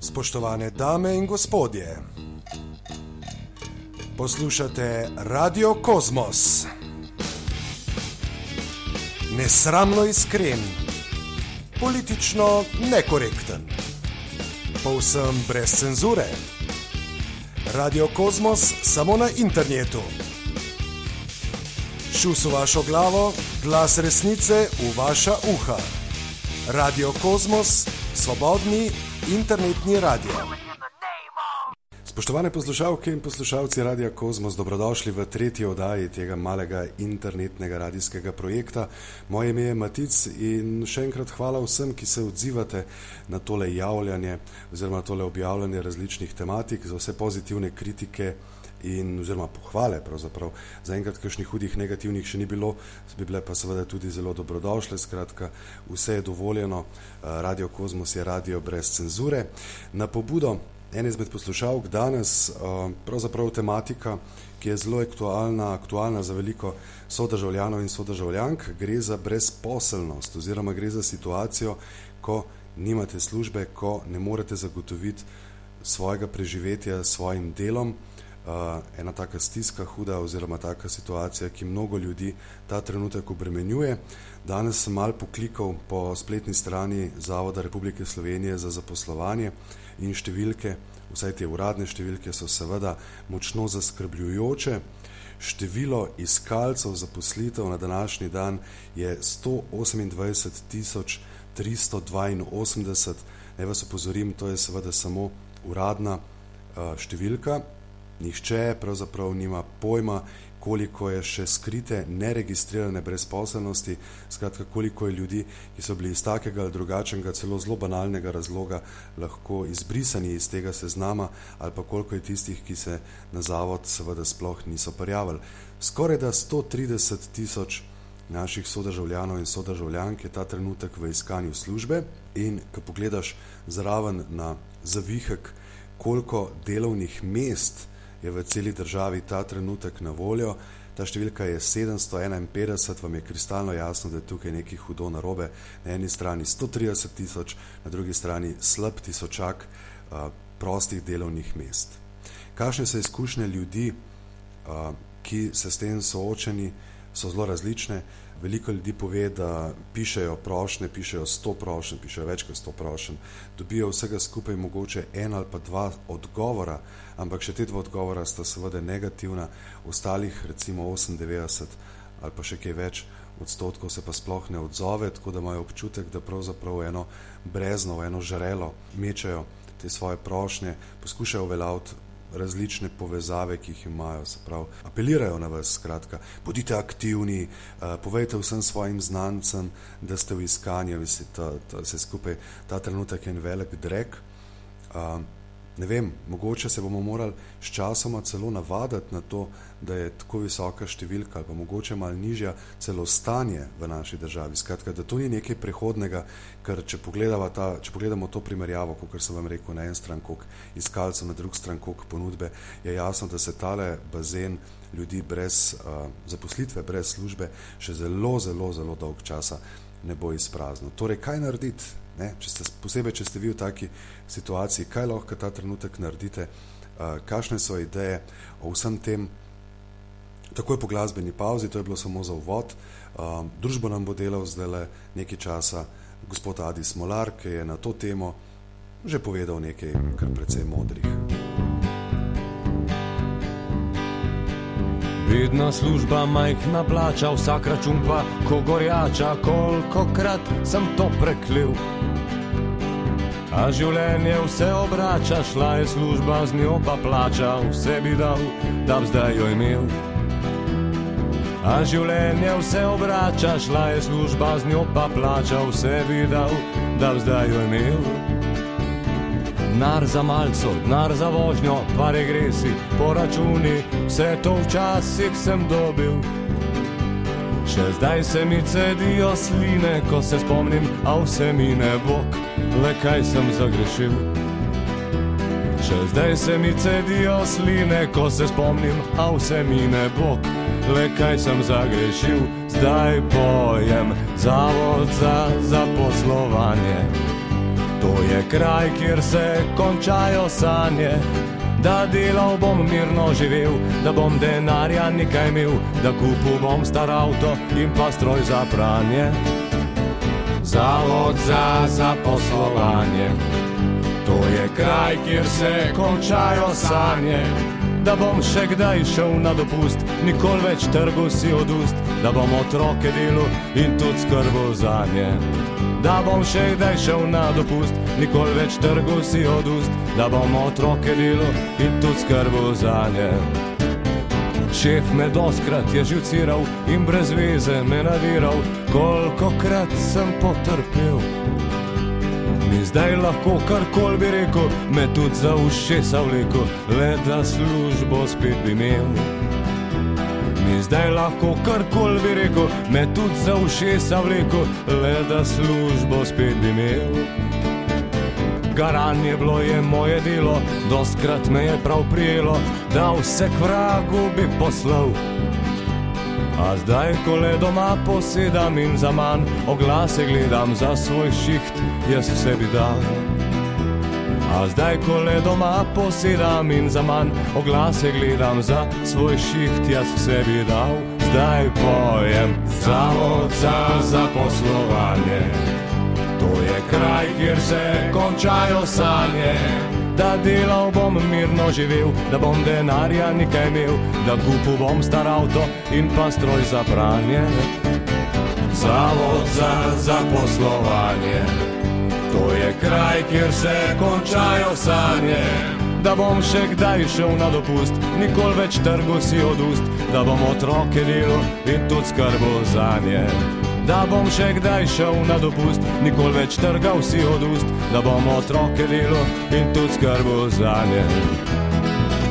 Spoštovane dame in gospodje, poslušate Radio Kosmos. Nesramno iskren, politično nekorekten, povsem brez cenzure. Radio Kosmos samo na internetu. Šus v vašo glavo, glas resnice v vaša uha. Radio Kosmos, svobodni internetni radio. Spoštovane poslušalke in poslušalci Radia Kosmos, dobrodošli v tretji oddaji tega malega internetnega radijskega projekta. Moje ime je Matic in še enkrat hvala vsem, ki se odzivate na tole javljanje oziroma tole objavljanje različnih tematik, za vse pozitivne kritike in oziroma pohvale. Pravzaprav. Zaenkrat kakšnih hudih negativnih še ni bilo, bi bile pa seveda tudi zelo dobrodošle. Skratka, vse je dovoljeno. Radio Kosmos je radio brez cenzure. Na pobudo ene izmed poslušalk danes pravzaprav tematika, ki je zelo aktualna, aktualna za veliko sodržavljanov in sodržavljank, gre za brezposelnost oziroma gre za situacijo, ko nimate službe, ko ne morete zagotoviti svojega preživetja s svojim delom. Uh, ena taka stiska, huda, oziroma taka situacija, ki mnogo ljudi ta trenutek obremenjuje. Danes sem mal poklikal po spletni strani Zavoda Republike Slovenije za zaposlovanje in številke, vsaj te uradne številke, so seveda močno zaskrbljujoče. Število iskalcev zaposlitev na današnji dan je 128 382. Naj vas opozorim, to je seveda samo uradna uh, številka. Nihče pravzaprav nima pojma, koliko je še skrite, neregistrirane brezposelnosti, skratka, koliko je ljudi, ki so bili iz takega ali drugačnega, celo zelo banalnega razloga lahko izbrisani iz tega seznama, ali pa koliko je tistih, ki se na zavod seveda sploh niso prijavili. Skoraj da 130 tisoč naših sodržavljanov in sodržavljank je ta trenutek v iskanju službe in ko pogledaš zraven na zavihek, koliko delovnih mest je v celi državi ta trenutek na voljo. Ta številka je 751, vam je kristalno jasno, da je tukaj nekaj hudo narobe. Na eni strani 130 tisoč, na drugi strani slab tisočak uh, prostih delovnih mest. Kakšne so izkušnje ljudi, uh, ki se s tem soočeni, so zelo različne. Veliko ljudi pove, da pišejo prošle, pišejo sto prošen, pišejo več kot sto prošen, dobijo vsega skupaj mogoče en ali pa dva odgovora, ampak še te dva odgovora sta seveda negativna, ostalih recimo 98 ali pa še kaj več odstotkov se pa sploh ne odzove, tako da imajo občutek, da pravzaprav eno brezno, eno žrelo mečejo te svoje prošnje, poskušajo uveljaviti različne povezave, ki jih imajo, se pravi, apelirajo na vas, skratka, bodite aktivni, uh, povejte vsem svojim znancem, da ste v iskanju, vse skupaj, ta trenutek en velik drek. Uh, ne vem, mogoče se bomo morali s časoma celo navaditi na to, da je tako visoka številka ali pa mogoče malo nižja celo stanje v naši državi. Skratka, da to ni nekaj prehodnega, ker če, ta, če pogledamo to primerjavo, kot sem vam rekel, na en stran kok iskalcev, na drug stran kok ponudbe, je jasno, da se tale bazen ljudi brez uh, zaposlitve, brez službe še zelo, zelo, zelo dolg časa ne bo izprazno. Torej, kaj narediti? Ne? Če ste, posebej, če ste vi v taki situaciji, kaj lahko ta trenutek naredite, uh, kakšne so ideje o vsem tem, takoj po glasbeni pauzi, to je bilo samo za uvod. Uh, družbo nam bo delal zdaj le nekaj časa gospod Adi Smolar, ki je na to temo že povedal nekaj kar precej modrih. Vedna služba, majhna plača, vsak račun pa, ko gorjača, koliko krat sem to preklil. A življenje vse obrača, šla je služba, z njo pa plača, vse bi dal, da bi zdaj jo imel. A življenje vse obrača, šla je služba, z njo pa plača, vse bi dal, da bi zdaj jo imel. Nar za malco, nar za vožnjo, pa regresi, po računi, vse to včasih sem dobil. Še zdaj se mi cedijo sline, ko se spomnim, a vse mi ne bog, le kaj sem zagrešil. Še zdaj se mi cedijo sline, ko se spomnim, a vse mi ne bog, le kaj sem zagrešil. Zdaj pojem zavod za zaposlovanje To je kraj, kjer se končajo sanje. Da delal bom mirno živel, da bom denarja nekaj imel, da kupil bom star avto in pa stroj za pranje. Zavod za zaposlovanje. To je kraj, kjer se končajo sanje. Da bom še kdaj šel na dopust, nikoli več trgu si od ust, da bom otroke delo in tudi skrbel za nje. Da bom še kdaj šel na dopust, nikoli več trgu si od ust, da bom otroke delo in tudi skrbel za nje. Šef me doskrat je živciral in brez veze me naviral, koliko krat sem potrpel. Mi zdaj lahko karkoli bi rekel, me tudi za ušesa vleko, le da službo spet bi imel. Mi zdaj lahko karkoli bi rekel, me tudi za ušesa vleko, le da službo spet bi imel. Garanje bilo je moje delo, doskrat me je prav prijelo, da vse k vragu bi poslal. A zdaj, ko le doma posedam in za manj oglase gledam za svoj šiht, jaz vse bi dal. A zdaj, ko le doma posedam in za manj oglase gledam za svoj šiht, jaz vse bi dal. Zdaj pojem zavod za zaposlovanje. To je kraj, kjer se končajo sanje. Da delal bom mirno živel, da bom denarja nekaj imel, da kupil bom star avto in pa stroj za pranje. Zavod za zaposlovanje. To je kraj, kjer se končajo sanje. Da bom še kdaj šel na dopust, nikoli več trgu si od ust, da bom otroke delal in tudi skrbel za nje da bom še kdaj šel na dopust, nikoli več trgal si od ust, da bom otroke delo in tudi skrbo za nje.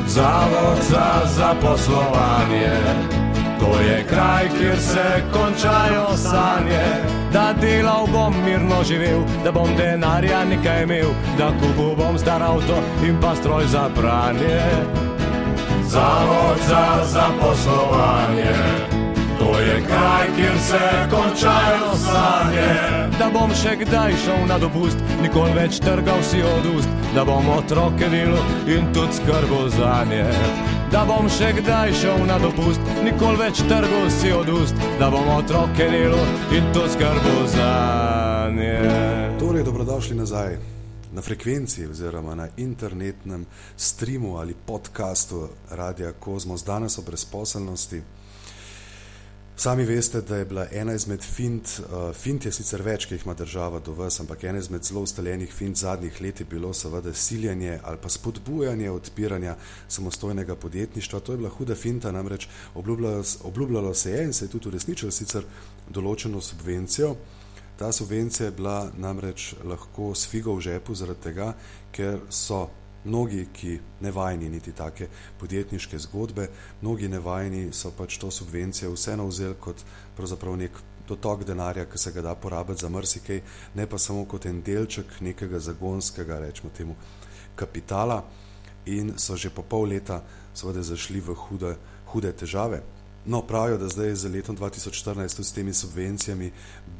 Zavod za zaposlovanje, to je kraj, kjer se končajo sanje. Da delal bom mirno živel, da bom denarja nekaj imel, da kupil bom star avto in pa stroj za pranje. Zavod za zaposlovanje. To je kraj, kjer se končajo sanje. Da bom še kdaj šel na dopust, nikoli več trgal si od ust, da bom otroke delo in tudi skrbel za nje. Da bom še kdaj šel na dopust, nikoli več trgal si od ust, da bom otroke delo in tudi skrbel za nje. Torej, dobrodošli nazaj. Na frekvenci oziroma na internetnem streamu ali podkastu Radia Kozmos, danes o brezposelnosti. Sami veste, da je bila ena izmed fint, uh, fint je sicer več, ki jih ima država do vas, ampak ena izmed zelo ustaljenih fint zadnjih let je bilo seveda siljenje ali pa spodbujanje odpiranja samostojnega podjetništva. To je bila huda finta, namreč obljubljalo, obljubljalo se je in se je tudi uresničilo sicer določeno subvencijo. Ta subvencija je bila namreč lahko s figo v žepu zaradi tega, ker so mnogi, ki ne vajeni niti take podjetniške zgodbe, mnogi ne vajeni so pač to subvencijo vseeno vzeli kot pravzaprav nek dotok denarja, ki se ga da porabiti za mrsikej, ne pa samo kot en delček nekega zagonskega, rečemo temu, kapitala in so že po pol leta seveda zašli v hude, hude težave. No, pravijo, da zdaj z letom 2014 s temi subvencijami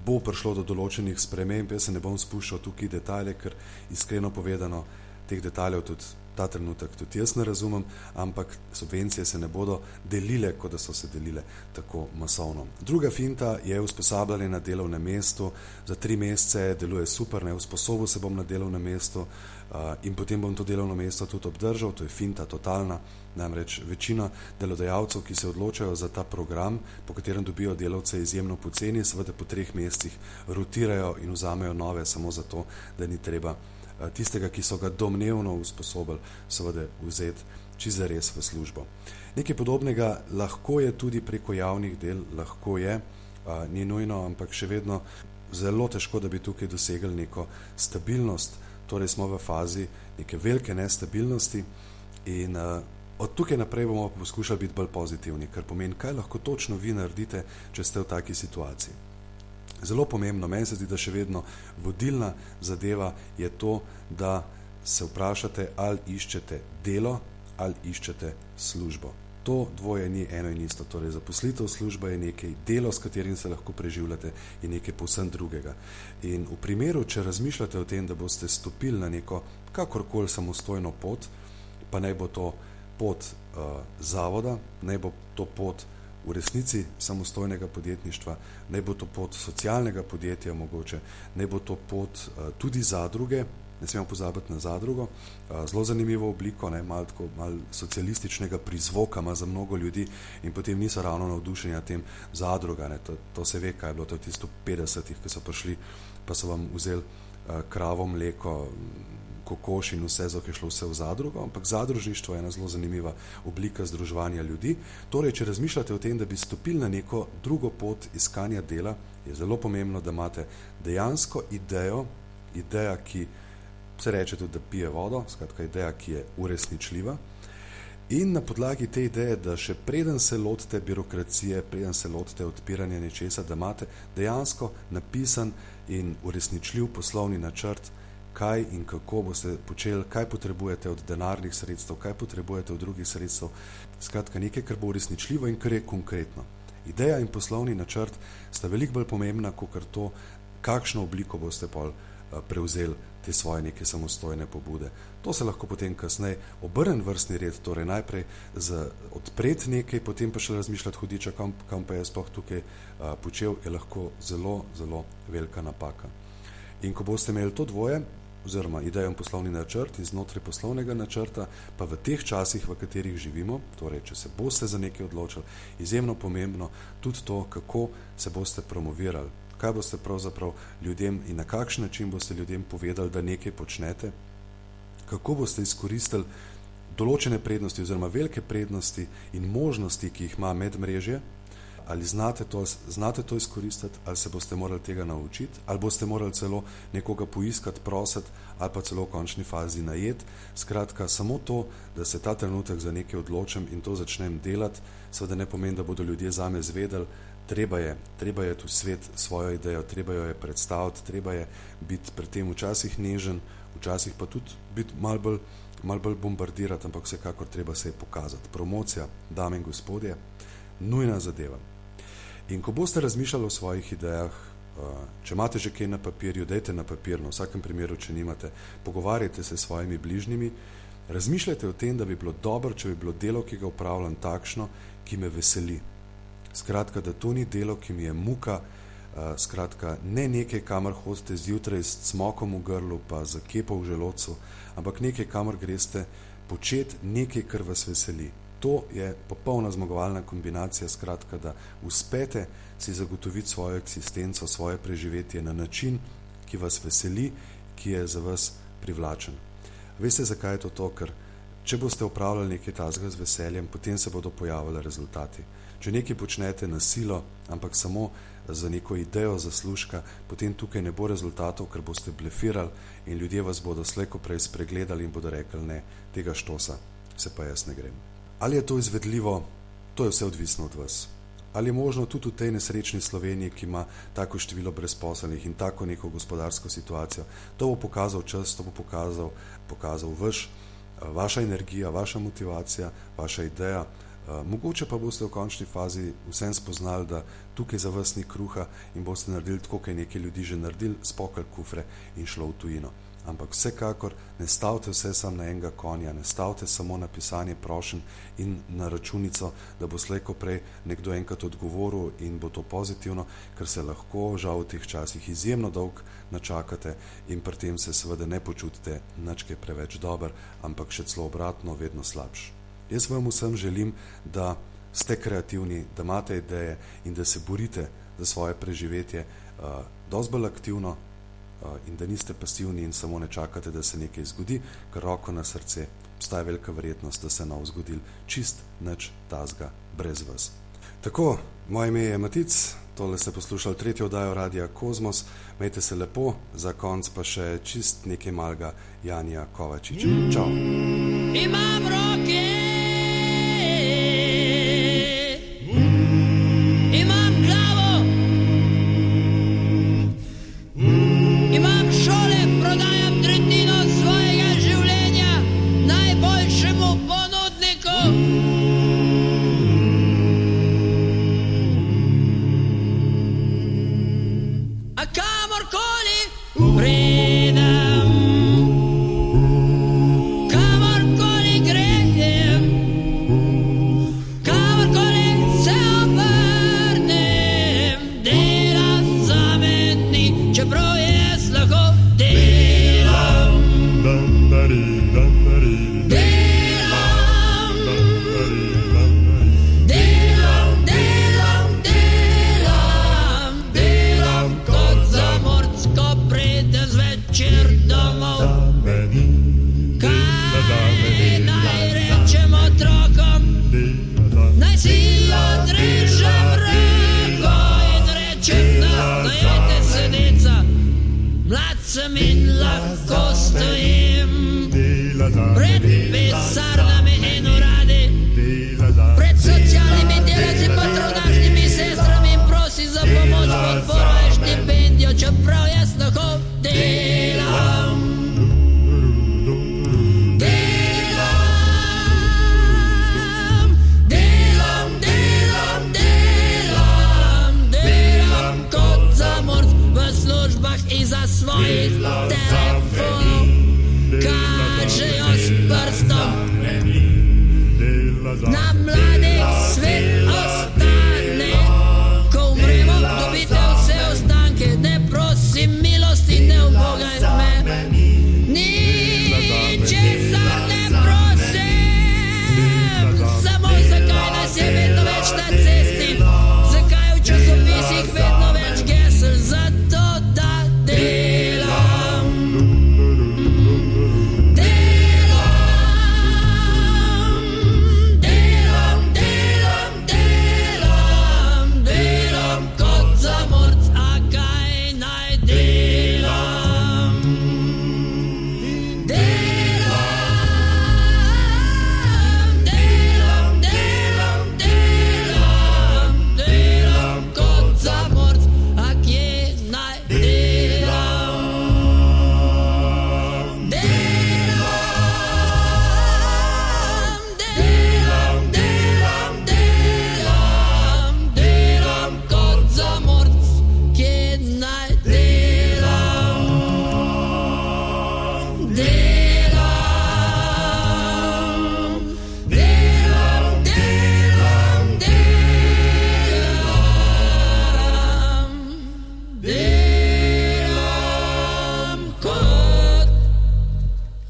bo prišlo do določenih sprememb, jaz se ne bom spuščal tukaj detalje, ker iskreno povedano, teh detaljev tudi ta trenutek tudi jaz ne razumem, ampak subvencije se ne bodo delile, kot da so se delile tako masovno. Druga finta je usposabljanje na delovnem mestu, za tri mesece deluje super, ne usposobil se bom na delovnem mestu uh, in potem bom to delovno mesto tudi obdržal, to je finta totalna. Namreč večina delodajalcev, ki se odločajo za ta program, po katerem dobijo delavce izjemno poceni, seveda po treh mesecih rotirajo in vzamejo nove samo zato, da ni treba tistega, ki so ga domnevno usposobili, seveda vzeti čisto res v službo. Nekaj podobnega lahko je tudi preko javnih del, lahko je, a, ni nujno, ampak še vedno zelo težko, da bi tukaj dosegli neko stabilnost, torej smo v fazi neke velike nestabilnosti in a, od tukaj naprej bomo poskušali biti bolj pozitivni, kar pomeni, kaj lahko točno vi naredite, če ste v taki situaciji. Zelo pomembno, meni se zdi, da še vedno vodilna zadeva je to, da se vprašate, ali iščete delo ali iščete službo. to dvoje ni eno in isto. Torej, zaposlitev služba je nekaj, delo, s katerim se lahko preživljate, je nekaj povsem drugega. In v primeru, če razmišljate o tem, da boste stopili na neko kakorkoli samostojno pot, pa naj bo to pot uh, zavoda, naj bo to pot v resnici samostojnega podjetništva, naj bo to pot socialnega podjetja, mogoče, naj bo to pot uh, tudi zadruge, ne smemo pozabiti na zadrugo, zelo zanimivo obliko, ne, malo, tako, malo socialističnega prizvoka ima za mnogo ljudi in potem niso ravno navdušeni na tem zadruga, ne, to, to se ve, kaj je bilo, to je tisto 50-ih, ki so prišli, pa so vam vzeli kravo, mleko, kokoš in vse, zato je šlo vse v zadrugo, ampak zadružništvo je ena zelo zanimiva oblika združevanja ljudi. Torej, če razmišljate o tem, da bi stopili na neko drugo pot iskanja dela, je zelo pomembno, da imate dejansko idejo, ideja, ki se reče tudi, da pije vodo, skratka ideja, ki je uresničljiva. In na podlagi te ideje, da še preden se lotite birokracije, preden se lotite odpiranja nečesa, da imate dejansko napisan in uresničljiv poslovni načrt, kaj in kako boste počeli, kaj potrebujete od denarnih sredstev, kaj potrebujete od drugih sredstev. Skratka, nekaj, kar bo uresničljivo in kar je konkretno. Ideja in poslovni načrt sta veliko bolj pomembna, kot to, kakšno obliko boste pol eh, prevzeli te svoje neke samostojne pobude. To se lahko potem kasneje obrne vrstni red, torej najprej odpreti nekaj, potem pa še razmišljati, hudiča, kam, kam pa je sploh tukaj a, počel, je lahko zelo, zelo velika napaka. In ko boste imeli to dvoje, oziroma idejo poslovni načrt in znotraj poslovnega načrta, pa v teh časih, v katerih živimo, torej če se boste za nekaj odločili, izjemno pomembno tudi to, kako se boste promovirali. Kaj boste pravzaprav ljudem in na kakšen način boste ljudem povedali, da nekaj počnete, kako boste izkoristili določene prednosti oziroma velike prednosti in možnosti, ki jih ima medmrežje, ali znate to, znate to izkoristiti, ali se boste morali tega naučiti, ali boste morali celo nekoga poiskati, prositi, ali pa celo v končni fazi najeti. Skratka, samo to, da se ta trenutek za nekaj odločim in to začnem delati, seveda ne pomeni, da bodo ljudje zame zvedeli, treba je, treba je tu svet svojo idejo, treba jo je predstaviti, treba je biti pri tem včasih nežen, včasih pa tudi biti mal bolj, mal bolj bombardirati, ampak vsekakor treba se je pokazati. Promocija, dame in gospodje, nujna zadeva. In ko boste razmišljali o svojih idejah, eh, če imate že kaj na papirju, dajte na papir, no, v vsakem primeru, če nimate, pogovarjajte se s svojimi bližnjimi, razmišljajte o tem, da bi bilo dobro, če bi bilo delo, ki ga upravljam, takšno, ki me veseli, Skratka, da to ni delo, ki mi je muka, uh, skratka, ne nekaj, kamor hodite zjutraj s smokom v grlu, pa z kepo v želodcu, ampak nekaj, kamor greste početi nekaj, kar vas veseli. To je popolna zmagovalna kombinacija, skratka, da uspete si zagotoviti svojo eksistenco, svoje preživetje na način, ki vas veseli, ki je za vas privlačen. Veste, zakaj je to to? Ker če boste upravljali nekaj tazga z veseljem, potem se bodo pojavili rezultati. Če nekaj počnete na silo, ampak samo za neko idejo zaslužka, potem tukaj ne bo rezultatov, ker boste blefirali in ljudje vas bodo slejko prej spregledali in bodo rekli: Ne, tega štosa, se pa jaz ne grem. Ali je to izvedljivo, to je vse odvisno od vas. Ali je možno tudi v tej nesrečni Sloveniji, ki ima tako število brezposelnih in tako neko gospodarsko situacijo, to bo pokazal čas, to bo pokazal, pokazal vaš, vaša energija, vaša motivacija, vaša ideja. Eh, mogoče pa boste v končni fazi vsem spoznali, da tukaj za vas ni kruha in boste naredili tako, kot je nekaj ljudi že naredili, spokal kufre in šlo v tujino. Ampak vsekakor ne stavite vse sam na enega konja, ne stavite samo na pisanje prošen in na računico, da bo slejko prej nekdo enkrat odgovoril in bo to pozitivno, ker se lahko žal v teh časih izjemno dolg načakate in pri tem se seveda ne počutite načke preveč dober, ampak še celo obratno, vedno slabši. Jaz vam vsem želim, da ste kreativni, da imate ideje in da se borite za svoje preživetje, uh, dosti bolj aktivno in da niste pasivni in samo ne čakate, da se nekaj zgodi, ker roko na srce obstaja velika verjetnost, da se nov zgodil čist nič tazga brez vas. Tako, moje ime je Matic, tole ste poslušali tretjo oddajo Radia Kozmos, majte se lepo, za konc pa še čist nekaj malga Janja Kovačiča. Čau! Imam roke! free. večer domov. Zamení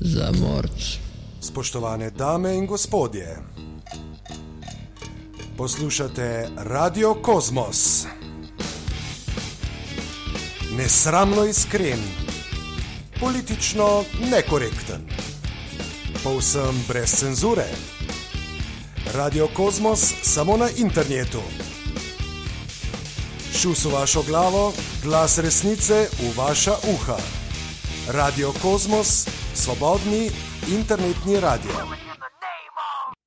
za morč. Spoštovane dame in gospodje, poslušate Radio Kosmos. Nesramno iskren, politično nekorekten, povsem brez cenzure. Radio Kosmos samo na internetu. Šus v vašo glavo, glas resnice v vaša uha. Radio Kosmos, svobodni internetni radio.